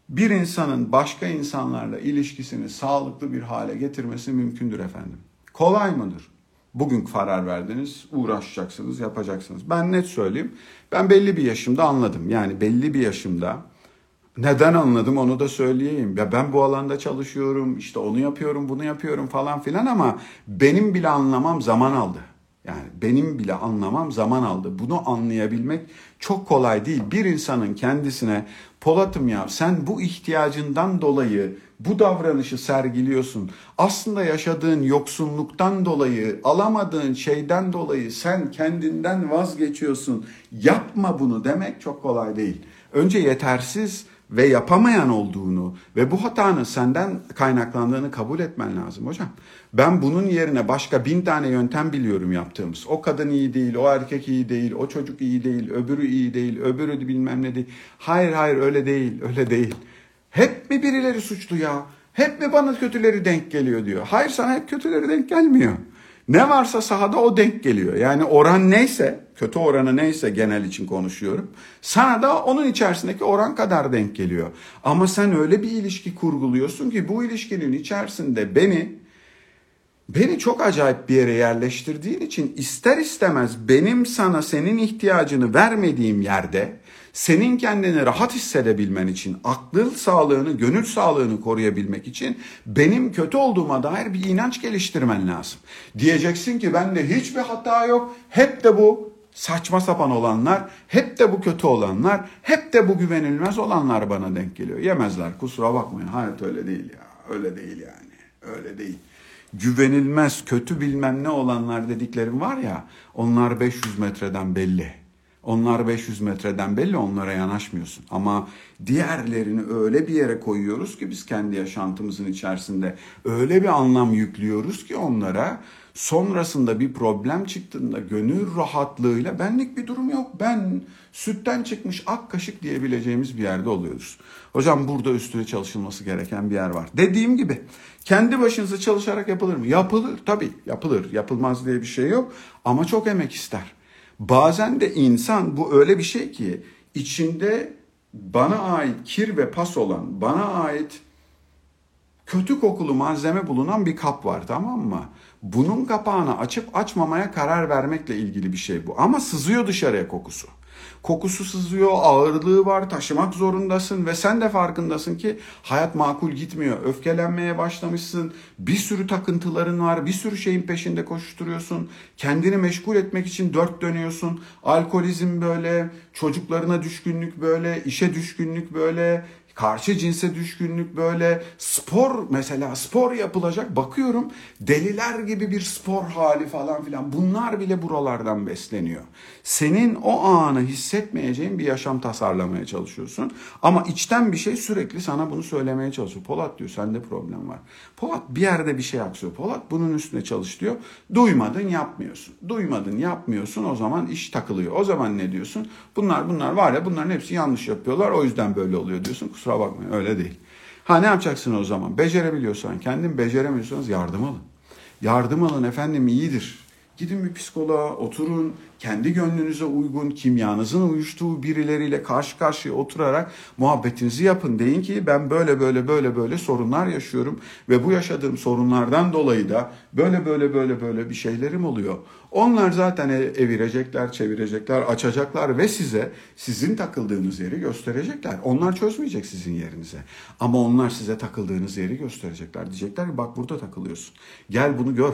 A: Bir insanın başka insanlarla ilişkisini sağlıklı bir hale getirmesi mümkündür efendim. Kolay mıdır? Bugün karar verdiniz, uğraşacaksınız, yapacaksınız. Ben net söyleyeyim. Ben belli bir yaşımda anladım. Yani belli bir yaşımda neden anladım onu da söyleyeyim. Ya ben bu alanda çalışıyorum, işte onu yapıyorum, bunu yapıyorum falan filan ama benim bile anlamam zaman aldı. Yani benim bile anlamam zaman aldı. Bunu anlayabilmek çok kolay değil. Bir insanın kendisine Polat'ım ya sen bu ihtiyacından dolayı bu davranışı sergiliyorsun. Aslında yaşadığın yoksunluktan dolayı, alamadığın şeyden dolayı sen kendinden vazgeçiyorsun. Yapma bunu demek çok kolay değil. Önce yetersiz ve yapamayan olduğunu ve bu hatanın senden kaynaklandığını kabul etmen lazım hocam. Ben bunun yerine başka bin tane yöntem biliyorum yaptığımız. O kadın iyi değil, o erkek iyi değil, o çocuk iyi değil, öbürü iyi değil, öbürü bilmem ne değil. Hayır hayır öyle değil, öyle değil. Hep mi birileri suçlu ya? Hep mi bana kötüleri denk geliyor diyor. Hayır sana hep kötüleri denk gelmiyor. Ne varsa sahada o denk geliyor. Yani oran neyse, kötü oranı neyse genel için konuşuyorum. Sana da onun içerisindeki oran kadar denk geliyor. Ama sen öyle bir ilişki kurguluyorsun ki bu ilişkinin içerisinde beni beni çok acayip bir yere yerleştirdiğin için ister istemez benim sana senin ihtiyacını vermediğim yerde senin kendini rahat hissedebilmen için, akıl sağlığını, gönül sağlığını koruyabilmek için benim kötü olduğuma dair bir inanç geliştirmen lazım. Diyeceksin ki bende hiçbir hata yok. Hep de bu saçma sapan olanlar, hep de bu kötü olanlar, hep de bu güvenilmez olanlar bana denk geliyor. Yemezler kusura bakmayın. Hayat öyle değil ya. Öyle değil yani. Öyle değil güvenilmez, kötü bilmem ne olanlar dediklerim var ya, onlar 500 metreden belli. Onlar 500 metreden belli onlara yanaşmıyorsun. Ama diğerlerini öyle bir yere koyuyoruz ki biz kendi yaşantımızın içerisinde öyle bir anlam yüklüyoruz ki onlara sonrasında bir problem çıktığında gönül rahatlığıyla benlik bir durum yok. Ben sütten çıkmış ak kaşık diyebileceğimiz bir yerde oluyoruz. Hocam burada üstüne çalışılması gereken bir yer var. Dediğim gibi kendi başınıza çalışarak yapılır mı? Yapılır tabii yapılır. Yapılmaz diye bir şey yok ama çok emek ister. Bazen de insan bu öyle bir şey ki içinde bana ait kir ve pas olan, bana ait kötü kokulu malzeme bulunan bir kap var tamam mı? Bunun kapağını açıp açmamaya karar vermekle ilgili bir şey bu. Ama sızıyor dışarıya kokusu. Kokusu sızıyor, ağırlığı var, taşımak zorundasın ve sen de farkındasın ki hayat makul gitmiyor. Öfkelenmeye başlamışsın, bir sürü takıntıların var, bir sürü şeyin peşinde koşturuyorsun. Kendini meşgul etmek için dört dönüyorsun. Alkolizm böyle, çocuklarına düşkünlük böyle, işe düşkünlük böyle, karşı cinse düşkünlük böyle spor mesela spor yapılacak bakıyorum deliler gibi bir spor hali falan filan bunlar bile buralardan besleniyor. Senin o anı hissetmeyeceğin bir yaşam tasarlamaya çalışıyorsun ama içten bir şey sürekli sana bunu söylemeye çalışıyor. Polat diyor sende problem var. Polat bir yerde bir şey aksıyor. Polat bunun üstüne çalış diyor. Duymadın yapmıyorsun. Duymadın yapmıyorsun o zaman iş takılıyor. O zaman ne diyorsun? Bunlar bunlar var ya bunların hepsi yanlış yapıyorlar o yüzden böyle oluyor diyorsun. Kusura bakmayın öyle değil. Ha ne yapacaksın o zaman? Becerebiliyorsan kendin beceremiyorsanız yardım alın. Yardım alın efendim iyidir. Gidin bir psikoloğa oturun. Kendi gönlünüze uygun, kimyanızın uyuştuğu birileriyle karşı karşıya oturarak muhabbetinizi yapın. Deyin ki ben böyle böyle böyle böyle sorunlar yaşıyorum ve bu yaşadığım sorunlardan dolayı da böyle böyle böyle böyle bir şeylerim oluyor. Onlar zaten e, evirecekler, çevirecekler, açacaklar ve size sizin takıldığınız yeri gösterecekler. Onlar çözmeyecek sizin yerinize. Ama onlar size takıldığınız yeri gösterecekler. Diyecekler ki bak burada takılıyorsun. Gel bunu gör.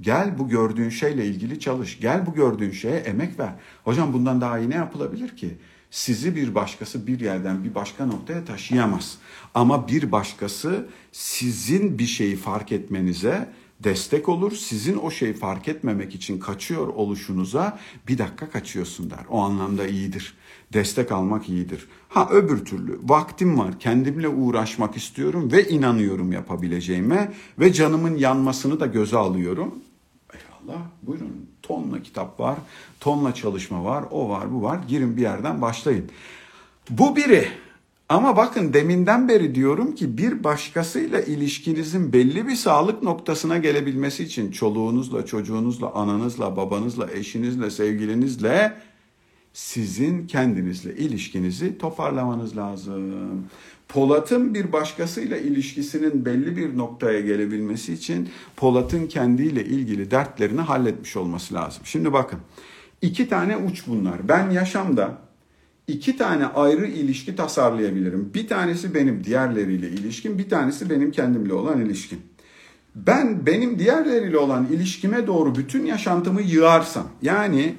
A: Gel bu gördüğün şeyle ilgili çalış. Gel bu gördüğün şeye emek ver. Hocam bundan daha iyi ne yapılabilir ki? Sizi bir başkası bir yerden bir başka noktaya taşıyamaz. Ama bir başkası sizin bir şeyi fark etmenize destek olur. Sizin o şeyi fark etmemek için kaçıyor oluşunuza bir dakika kaçıyorsun der. O anlamda iyidir. Destek almak iyidir. Ha öbür türlü vaktim var kendimle uğraşmak istiyorum ve inanıyorum yapabileceğime ve canımın yanmasını da göze alıyorum. Eyvallah buyurun tonla kitap var, tonla çalışma var, o var bu var girin bir yerden başlayın. Bu biri ama bakın deminden beri diyorum ki bir başkasıyla ilişkinizin belli bir sağlık noktasına gelebilmesi için çoluğunuzla, çocuğunuzla, ananızla, babanızla, eşinizle, sevgilinizle sizin kendinizle ilişkinizi toparlamanız lazım. Polat'ın bir başkasıyla ilişkisinin belli bir noktaya gelebilmesi için Polat'ın kendiyle ilgili dertlerini halletmiş olması lazım. Şimdi bakın iki tane uç bunlar. Ben yaşamda iki tane ayrı ilişki tasarlayabilirim. Bir tanesi benim diğerleriyle ilişkim, bir tanesi benim kendimle olan ilişkim. Ben benim diğerleriyle olan ilişkime doğru bütün yaşantımı yığarsam, yani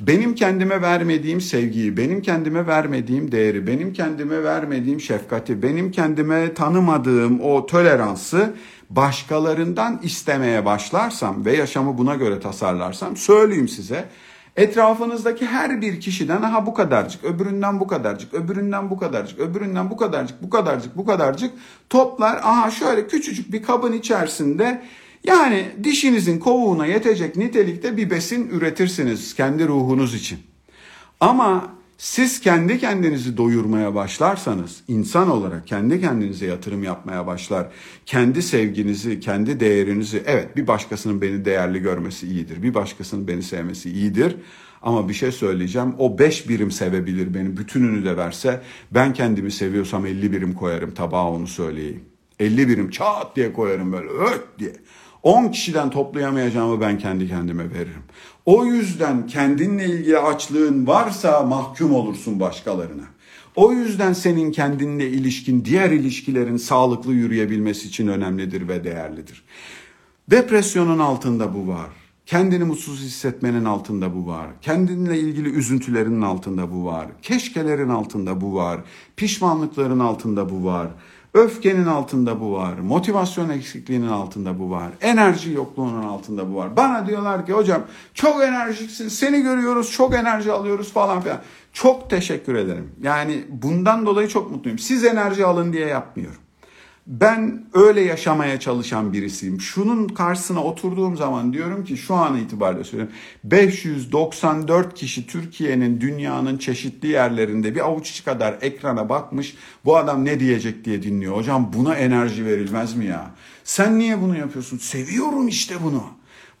A: benim kendime vermediğim sevgiyi, benim kendime vermediğim değeri, benim kendime vermediğim şefkati, benim kendime tanımadığım o toleransı başkalarından istemeye başlarsam ve yaşamı buna göre tasarlarsam söyleyeyim size Etrafınızdaki her bir kişiden aha bu kadarcık, öbüründen bu kadarcık, öbüründen bu kadarcık, öbüründen bu kadarcık, bu kadarcık, bu kadarcık toplar. Aha şöyle küçücük bir kabın içerisinde yani dişinizin kovuğuna yetecek nitelikte bir besin üretirsiniz kendi ruhunuz için. Ama siz kendi kendinizi doyurmaya başlarsanız, insan olarak kendi kendinize yatırım yapmaya başlar, kendi sevginizi, kendi değerinizi, evet bir başkasının beni değerli görmesi iyidir, bir başkasının beni sevmesi iyidir. Ama bir şey söyleyeceğim, o beş birim sevebilir beni, bütününü de verse, ben kendimi seviyorsam elli birim koyarım tabağa onu söyleyeyim. Elli birim çat diye koyarım böyle öt diye. 10 kişiden toplayamayacağımı ben kendi kendime veririm. O yüzden kendinle ilgili açlığın varsa mahkum olursun başkalarına. O yüzden senin kendinle ilişkin diğer ilişkilerin sağlıklı yürüyebilmesi için önemlidir ve değerlidir. Depresyonun altında bu var. Kendini mutsuz hissetmenin altında bu var. Kendinle ilgili üzüntülerin altında bu var. Keşkelerin altında bu var. Pişmanlıkların altında bu var. Öfkenin altında bu var. Motivasyon eksikliğinin altında bu var. Enerji yokluğunun altında bu var. Bana diyorlar ki hocam çok enerjiksin. Seni görüyoruz çok enerji alıyoruz falan filan. Çok teşekkür ederim. Yani bundan dolayı çok mutluyum. Siz enerji alın diye yapmıyorum. Ben öyle yaşamaya çalışan birisiyim. Şunun karşısına oturduğum zaman diyorum ki şu an itibariyle söylüyorum. 594 kişi Türkiye'nin dünyanın çeşitli yerlerinde bir avuç kadar ekrana bakmış. Bu adam ne diyecek diye dinliyor. Hocam buna enerji verilmez mi ya? Sen niye bunu yapıyorsun? Seviyorum işte bunu.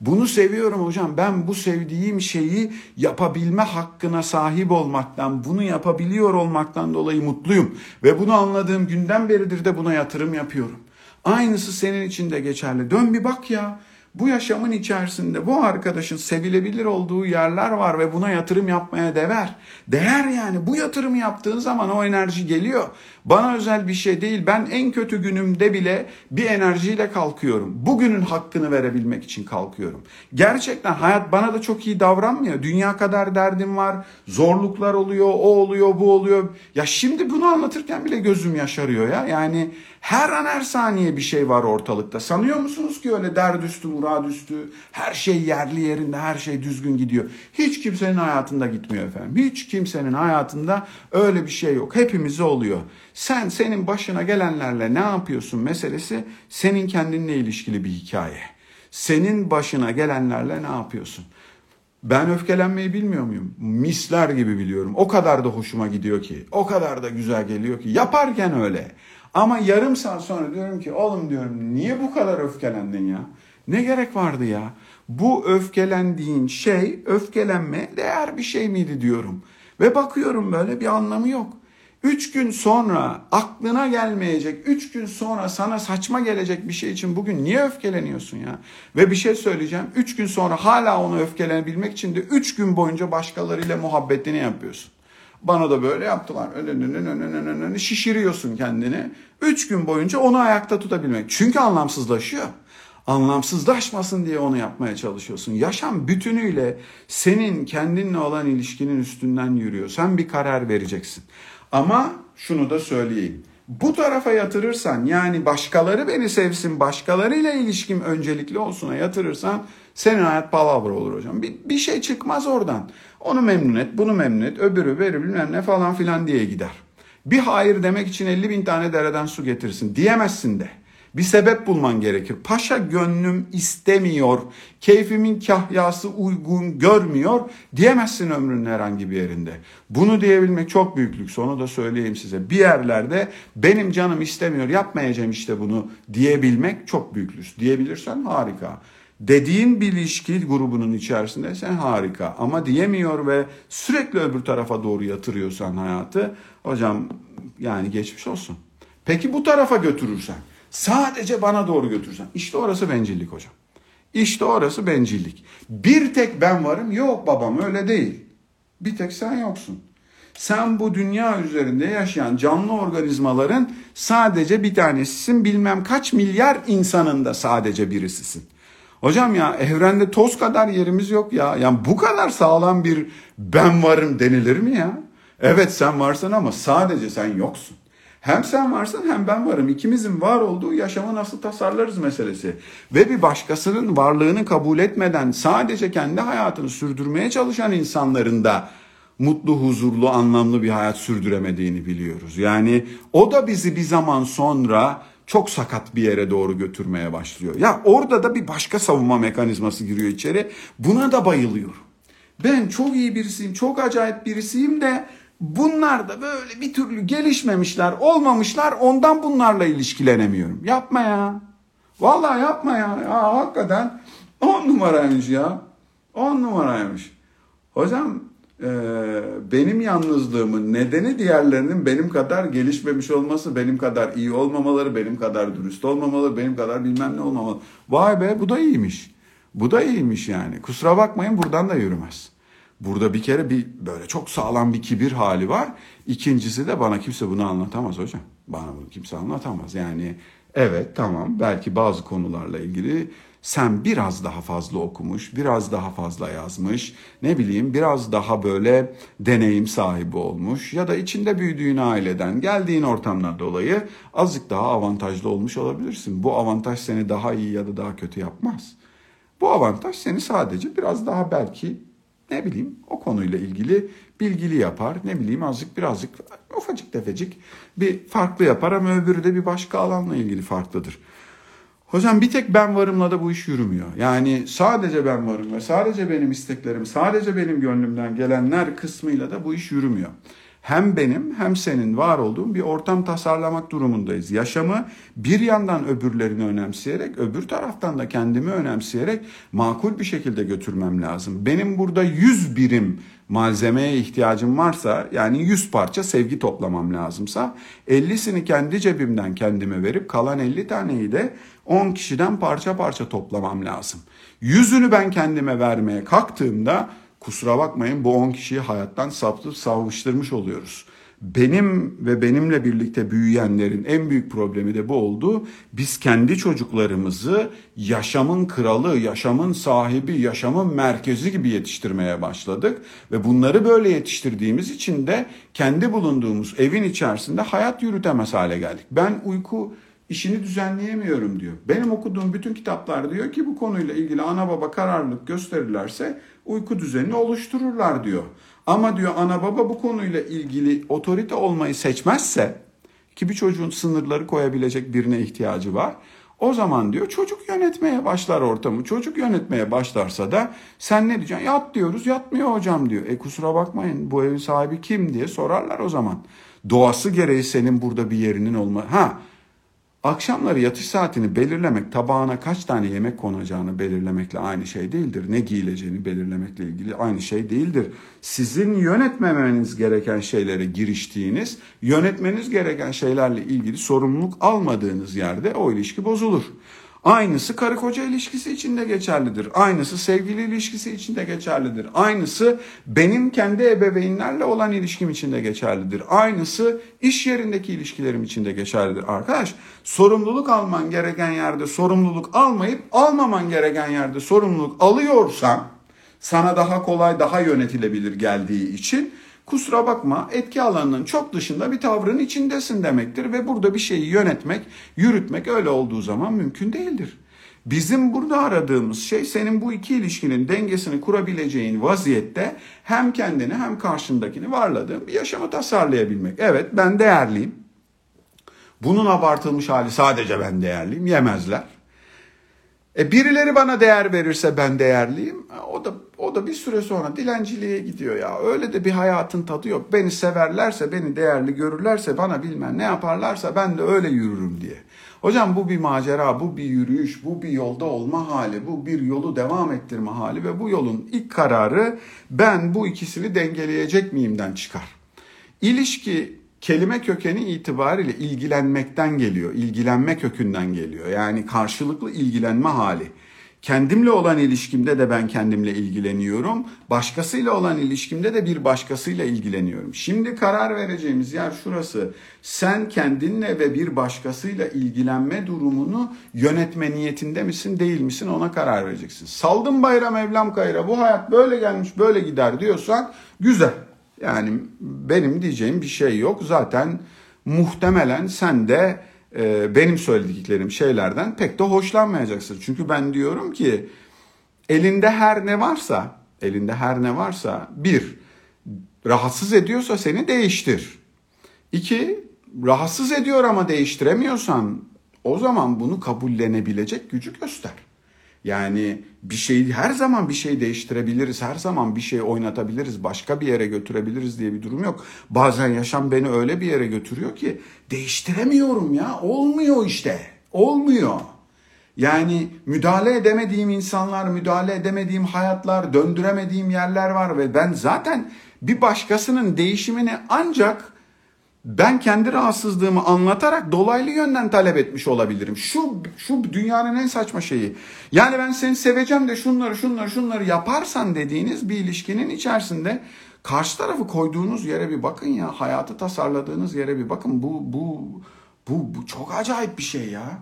A: Bunu seviyorum hocam. Ben bu sevdiğim şeyi yapabilme hakkına sahip olmaktan, bunu yapabiliyor olmaktan dolayı mutluyum. Ve bunu anladığım günden beridir de buna yatırım yapıyorum. Aynısı senin için de geçerli. Dön bir bak ya bu yaşamın içerisinde bu arkadaşın sevilebilir olduğu yerler var ve buna yatırım yapmaya değer. Değer yani bu yatırım yaptığın zaman o enerji geliyor. Bana özel bir şey değil. Ben en kötü günümde bile bir enerjiyle kalkıyorum. Bugünün hakkını verebilmek için kalkıyorum. Gerçekten hayat bana da çok iyi davranmıyor. Dünya kadar derdim var. Zorluklar oluyor, o oluyor, bu oluyor. Ya şimdi bunu anlatırken bile gözüm yaşarıyor ya. Yani her an her saniye bir şey var ortalıkta. Sanıyor musunuz ki öyle derdüstü, muradüstü, her şey yerli yerinde, her şey düzgün gidiyor. Hiç kimsenin hayatında gitmiyor efendim. Hiç kimsenin hayatında öyle bir şey yok. Hepimize oluyor. Sen senin başına gelenlerle ne yapıyorsun meselesi senin kendinle ilişkili bir hikaye. Senin başına gelenlerle ne yapıyorsun? Ben öfkelenmeyi bilmiyor muyum? Misler gibi biliyorum. O kadar da hoşuma gidiyor ki. O kadar da güzel geliyor ki. Yaparken öyle. Ama yarım saat sonra diyorum ki oğlum diyorum niye bu kadar öfkelendin ya? Ne gerek vardı ya? Bu öfkelendiğin şey öfkelenme değer bir şey miydi diyorum. Ve bakıyorum böyle bir anlamı yok. Üç gün sonra aklına gelmeyecek, üç gün sonra sana saçma gelecek bir şey için bugün niye öfkeleniyorsun ya? Ve bir şey söyleyeceğim. Üç gün sonra hala onu öfkelenebilmek için de üç gün boyunca başkalarıyla muhabbetini yapıyorsun. Bana da böyle yaptılar. Şişiriyorsun kendini. Üç gün boyunca onu ayakta tutabilmek. Çünkü anlamsızlaşıyor. Anlamsızlaşmasın diye onu yapmaya çalışıyorsun. Yaşam bütünüyle senin kendinle olan ilişkinin üstünden yürüyor. Sen bir karar vereceksin. Ama şunu da söyleyeyim. Bu tarafa yatırırsan yani başkaları beni sevsin, başkalarıyla ilişkim öncelikli olsuna yatırırsan senin hayat palavra olur hocam. Bir, bir şey çıkmaz oradan. Onu memnun et, bunu memnun et, öbürü verir bilmem ne falan filan diye gider. Bir hayır demek için 50 bin tane dereden su getirsin diyemezsin de. Bir sebep bulman gerekir. Paşa gönlüm istemiyor, keyfimin kahyası uygun görmüyor diyemezsin ömrünün herhangi bir yerinde. Bunu diyebilmek çok büyük lüks onu da söyleyeyim size. Bir yerlerde benim canım istemiyor yapmayacağım işte bunu diyebilmek çok büyük lüks. Diyebilirsen harika. Dediğin bir ilişki grubunun içerisinde sen harika ama diyemiyor ve sürekli öbür tarafa doğru yatırıyorsan hayatı hocam yani geçmiş olsun. Peki bu tarafa götürürsen Sadece bana doğru götürsen. İşte orası bencillik hocam. İşte orası bencillik. Bir tek ben varım. Yok babam öyle değil. Bir tek sen yoksun. Sen bu dünya üzerinde yaşayan canlı organizmaların sadece bir tanesisin. Bilmem kaç milyar insanın da sadece birisisin. Hocam ya evrende toz kadar yerimiz yok ya. Yani bu kadar sağlam bir ben varım denilir mi ya? Evet sen varsın ama sadece sen yoksun. Hem sen varsın hem ben varım. İkimizin var olduğu yaşamı nasıl tasarlarız meselesi. Ve bir başkasının varlığını kabul etmeden sadece kendi hayatını sürdürmeye çalışan insanların da mutlu, huzurlu, anlamlı bir hayat sürdüremediğini biliyoruz. Yani o da bizi bir zaman sonra çok sakat bir yere doğru götürmeye başlıyor. Ya orada da bir başka savunma mekanizması giriyor içeri. Buna da bayılıyorum. Ben çok iyi birisiyim, çok acayip birisiyim de Bunlar da böyle bir türlü gelişmemişler, olmamışlar. Ondan bunlarla ilişkilenemiyorum. Yapma ya. Vallahi yapma ya. ya hakikaten on numaraymış ya. On numaraymış. Hocam e, benim yalnızlığımın nedeni diğerlerinin benim kadar gelişmemiş olması, benim kadar iyi olmamaları, benim kadar dürüst olmamaları, benim kadar bilmem ne olmamaları. Vay be bu da iyiymiş. Bu da iyiymiş yani. Kusura bakmayın buradan da yürümez. Burada bir kere bir böyle çok sağlam bir kibir hali var. İkincisi de bana kimse bunu anlatamaz hocam. Bana bunu kimse anlatamaz. Yani evet tamam belki bazı konularla ilgili sen biraz daha fazla okumuş, biraz daha fazla yazmış, ne bileyim biraz daha böyle deneyim sahibi olmuş ya da içinde büyüdüğün aileden, geldiğin ortamlar dolayı azıcık daha avantajlı olmuş olabilirsin. Bu avantaj seni daha iyi ya da daha kötü yapmaz. Bu avantaj seni sadece biraz daha belki ne bileyim o konuyla ilgili bilgili yapar. Ne bileyim azıcık birazcık ufacık tefecik bir farklı yapar ama öbürü de bir başka alanla ilgili farklıdır. Hocam bir tek ben varımla da bu iş yürümüyor. Yani sadece ben varım ve sadece benim isteklerim, sadece benim gönlümden gelenler kısmıyla da bu iş yürümüyor hem benim hem senin var olduğum bir ortam tasarlamak durumundayız. Yaşamı bir yandan öbürlerini önemseyerek, öbür taraftan da kendimi önemseyerek makul bir şekilde götürmem lazım. Benim burada 100 birim malzemeye ihtiyacım varsa yani 100 parça sevgi toplamam lazımsa 50'sini kendi cebimden kendime verip kalan 50 taneyi de 10 kişiden parça parça toplamam lazım. Yüzünü ben kendime vermeye kalktığımda kusura bakmayın bu 10 kişiyi hayattan saptıp savuşturmuş oluyoruz. Benim ve benimle birlikte büyüyenlerin en büyük problemi de bu oldu. Biz kendi çocuklarımızı yaşamın kralı, yaşamın sahibi, yaşamın merkezi gibi yetiştirmeye başladık. Ve bunları böyle yetiştirdiğimiz için de kendi bulunduğumuz evin içerisinde hayat yürütemez hale geldik. Ben uyku işini düzenleyemiyorum diyor. Benim okuduğum bütün kitaplar diyor ki bu konuyla ilgili ana baba kararlılık gösterirlerse uyku düzenini oluştururlar diyor. Ama diyor ana baba bu konuyla ilgili otorite olmayı seçmezse ki bir çocuğun sınırları koyabilecek birine ihtiyacı var. O zaman diyor çocuk yönetmeye başlar ortamı. Çocuk yönetmeye başlarsa da sen ne diyeceksin? Yat diyoruz yatmıyor hocam diyor. E kusura bakmayın bu evin sahibi kim diye sorarlar o zaman. Doğası gereği senin burada bir yerinin olma. Ha Akşamları yatış saatini belirlemek, tabağına kaç tane yemek konacağını belirlemekle aynı şey değildir. Ne giyileceğini belirlemekle ilgili aynı şey değildir. Sizin yönetmemeniz gereken şeylere giriştiğiniz, yönetmeniz gereken şeylerle ilgili sorumluluk almadığınız yerde o ilişki bozulur. Aynısı karı koca ilişkisi için de geçerlidir. Aynısı sevgili ilişkisi için de geçerlidir. Aynısı benim kendi ebeveynlerle olan ilişkim için de geçerlidir. Aynısı iş yerindeki ilişkilerim için de geçerlidir. Arkadaş sorumluluk alman gereken yerde sorumluluk almayıp almaman gereken yerde sorumluluk alıyorsan sana daha kolay daha yönetilebilir geldiği için kusura bakma etki alanının çok dışında bir tavrın içindesin demektir ve burada bir şeyi yönetmek, yürütmek öyle olduğu zaman mümkün değildir. Bizim burada aradığımız şey senin bu iki ilişkinin dengesini kurabileceğin vaziyette hem kendini hem karşındakini varladığın bir yaşamı tasarlayabilmek. Evet ben değerliyim. Bunun abartılmış hali sadece ben değerliyim yemezler. E birileri bana değer verirse ben değerliyim. E, o da o da bir süre sonra dilenciliğe gidiyor ya. Öyle de bir hayatın tadı yok. Beni severlerse, beni değerli görürlerse, bana bilmem ne yaparlarsa ben de öyle yürürüm diye. Hocam bu bir macera, bu bir yürüyüş, bu bir yolda olma hali, bu bir yolu devam ettirme hali ve bu yolun ilk kararı ben bu ikisini dengeleyecek miyimden çıkar. İlişki kelime kökeni itibariyle ilgilenmekten geliyor, ilgilenme kökünden geliyor. Yani karşılıklı ilgilenme hali. Kendimle olan ilişkimde de ben kendimle ilgileniyorum. Başkasıyla olan ilişkimde de bir başkasıyla ilgileniyorum. Şimdi karar vereceğimiz yer şurası. Sen kendinle ve bir başkasıyla ilgilenme durumunu yönetme niyetinde misin değil misin ona karar vereceksin. Saldım bayram evlam kayra bu hayat böyle gelmiş böyle gider diyorsan güzel. Yani benim diyeceğim bir şey yok. Zaten muhtemelen sen de e, benim söylediklerim şeylerden pek de hoşlanmayacaksın. Çünkü ben diyorum ki elinde her ne varsa, elinde her ne varsa bir, rahatsız ediyorsa seni değiştir. İki, rahatsız ediyor ama değiştiremiyorsan o zaman bunu kabullenebilecek gücü göster. Yani bir şey her zaman bir şey değiştirebiliriz, her zaman bir şey oynatabiliriz, başka bir yere götürebiliriz diye bir durum yok. Bazen yaşam beni öyle bir yere götürüyor ki değiştiremiyorum ya. Olmuyor işte. Olmuyor. Yani müdahale edemediğim insanlar, müdahale edemediğim hayatlar, döndüremediğim yerler var ve ben zaten bir başkasının değişimini ancak ben kendi rahatsızlığımı anlatarak dolaylı yönden talep etmiş olabilirim. Şu şu dünyanın en saçma şeyi. Yani ben seni seveceğim de şunları şunları şunları yaparsan dediğiniz bir ilişkinin içerisinde karşı tarafı koyduğunuz yere bir bakın ya. Hayatı tasarladığınız yere bir bakın. Bu bu bu, bu çok acayip bir şey ya.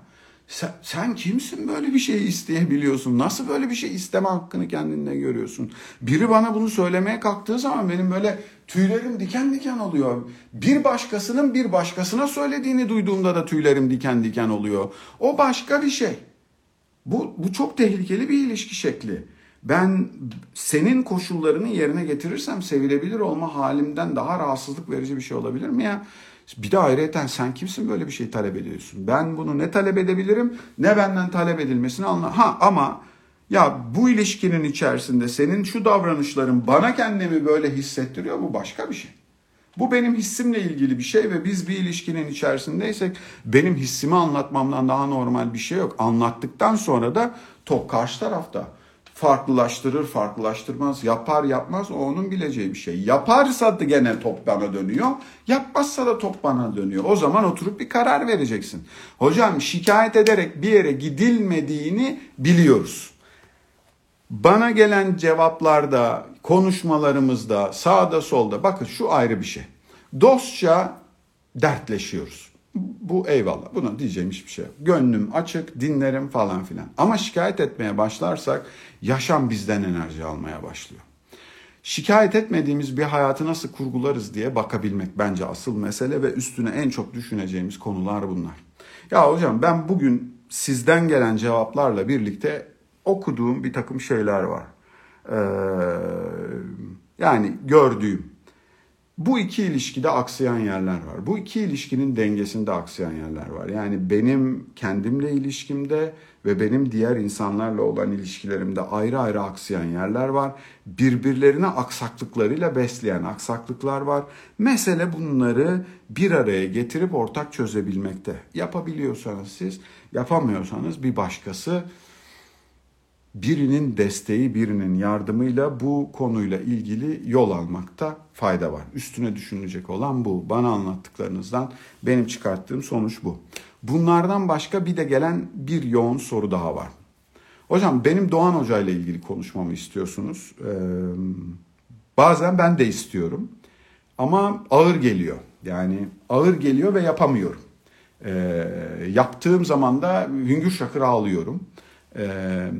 A: Sen, sen kimsin böyle bir şey isteyebiliyorsun? Nasıl böyle bir şey isteme hakkını kendinde görüyorsun? Biri bana bunu söylemeye kalktığı zaman benim böyle tüylerim diken diken oluyor. Bir başkasının bir başkasına söylediğini duyduğumda da tüylerim diken diken oluyor. O başka bir şey. Bu, bu çok tehlikeli bir ilişki şekli. Ben senin koşullarını yerine getirirsem sevilebilir olma halimden daha rahatsızlık verici bir şey olabilir mi ya? Bir de ayrıyeten sen kimsin böyle bir şey talep ediyorsun? Ben bunu ne talep edebilirim ne benden talep edilmesini anla. Ha ama ya bu ilişkinin içerisinde senin şu davranışların bana kendimi böyle hissettiriyor bu başka bir şey. Bu benim hissimle ilgili bir şey ve biz bir ilişkinin içerisindeysek benim hissimi anlatmamdan daha normal bir şey yok. Anlattıktan sonra da top karşı tarafta farklılaştırır, farklılaştırmaz, yapar yapmaz o onun bileceği bir şey. Yaparsa da gene top bana dönüyor, yapmazsa da top bana dönüyor. O zaman oturup bir karar vereceksin. Hocam şikayet ederek bir yere gidilmediğini biliyoruz. Bana gelen cevaplarda, konuşmalarımızda, sağda solda bakın şu ayrı bir şey. Dostça dertleşiyoruz. Bu eyvallah. Buna diyeceğim hiçbir şey yok. Gönlüm açık, dinlerim falan filan. Ama şikayet etmeye başlarsak yaşam bizden enerji almaya başlıyor. Şikayet etmediğimiz bir hayatı nasıl kurgularız diye bakabilmek bence asıl mesele ve üstüne en çok düşüneceğimiz konular bunlar. Ya hocam ben bugün sizden gelen cevaplarla birlikte okuduğum bir takım şeyler var. Ee, yani gördüğüm. Bu iki ilişkide aksayan yerler var. Bu iki ilişkinin dengesinde aksayan yerler var. Yani benim kendimle ilişkimde ve benim diğer insanlarla olan ilişkilerimde ayrı ayrı aksayan yerler var. Birbirlerine aksaklıklarıyla besleyen aksaklıklar var. Mesele bunları bir araya getirip ortak çözebilmekte. Yapabiliyorsanız siz, yapamıyorsanız bir başkası birinin desteği, birinin yardımıyla bu konuyla ilgili yol almakta fayda var. Üstüne düşünülecek olan bu. Bana anlattıklarınızdan benim çıkarttığım sonuç bu. Bunlardan başka bir de gelen bir yoğun soru daha var. Hocam benim Doğan Hoca ile ilgili konuşmamı istiyorsunuz. Ee, bazen ben de istiyorum. Ama ağır geliyor. Yani ağır geliyor ve yapamıyorum. Ee, yaptığım zaman da hüngür şakır ağlıyorum. Ee,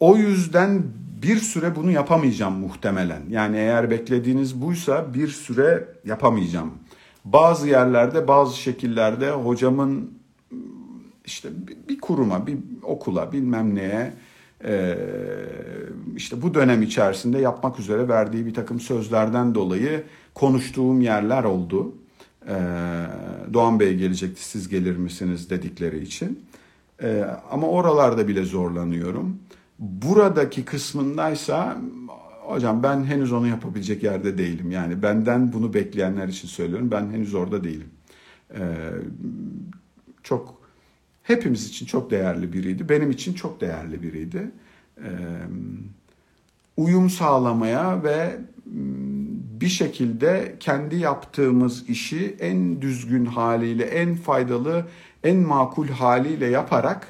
A: o yüzden bir süre bunu yapamayacağım muhtemelen. Yani eğer beklediğiniz buysa bir süre yapamayacağım. Bazı yerlerde, bazı şekillerde hocamın işte bir kuruma, bir okula, bilmem neye e, işte bu dönem içerisinde yapmak üzere verdiği bir takım sözlerden dolayı konuştuğum yerler oldu. E, Doğan Bey gelecekti siz gelir misiniz dedikleri için. E, ama oralarda bile zorlanıyorum. Buradaki kısmındaysa hocam ben henüz onu yapabilecek yerde değilim. Yani benden bunu bekleyenler için söylüyorum. Ben henüz orada değilim. Çok hepimiz için çok değerli biriydi. Benim için çok değerli biriydi. Uyum sağlamaya ve bir şekilde kendi yaptığımız işi en düzgün haliyle, en faydalı, en makul haliyle yaparak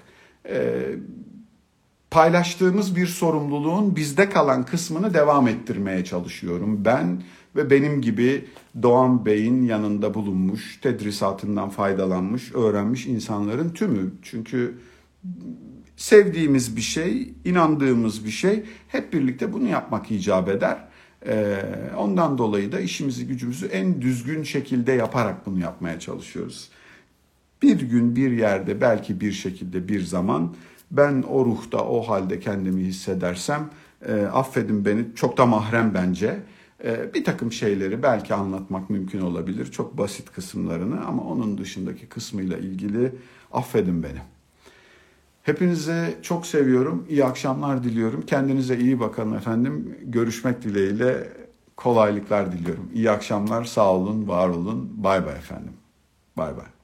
A: paylaştığımız bir sorumluluğun bizde kalan kısmını devam ettirmeye çalışıyorum. Ben ve benim gibi Doğan Bey'in yanında bulunmuş, tedrisatından faydalanmış, öğrenmiş insanların tümü. Çünkü sevdiğimiz bir şey, inandığımız bir şey hep birlikte bunu yapmak icap eder. Ee, ondan dolayı da işimizi gücümüzü en düzgün şekilde yaparak bunu yapmaya çalışıyoruz. Bir gün bir yerde belki bir şekilde bir zaman ben o ruhta o halde kendimi hissedersem e, affedin beni çok da mahrem bence. E, bir takım şeyleri belki anlatmak mümkün olabilir. Çok basit kısımlarını ama onun dışındaki kısmıyla ilgili affedin beni. Hepinize çok seviyorum. İyi akşamlar diliyorum. Kendinize iyi bakın efendim. Görüşmek dileğiyle kolaylıklar diliyorum. İyi akşamlar. Sağ olun, var olun. Bay bay efendim. Bay bay.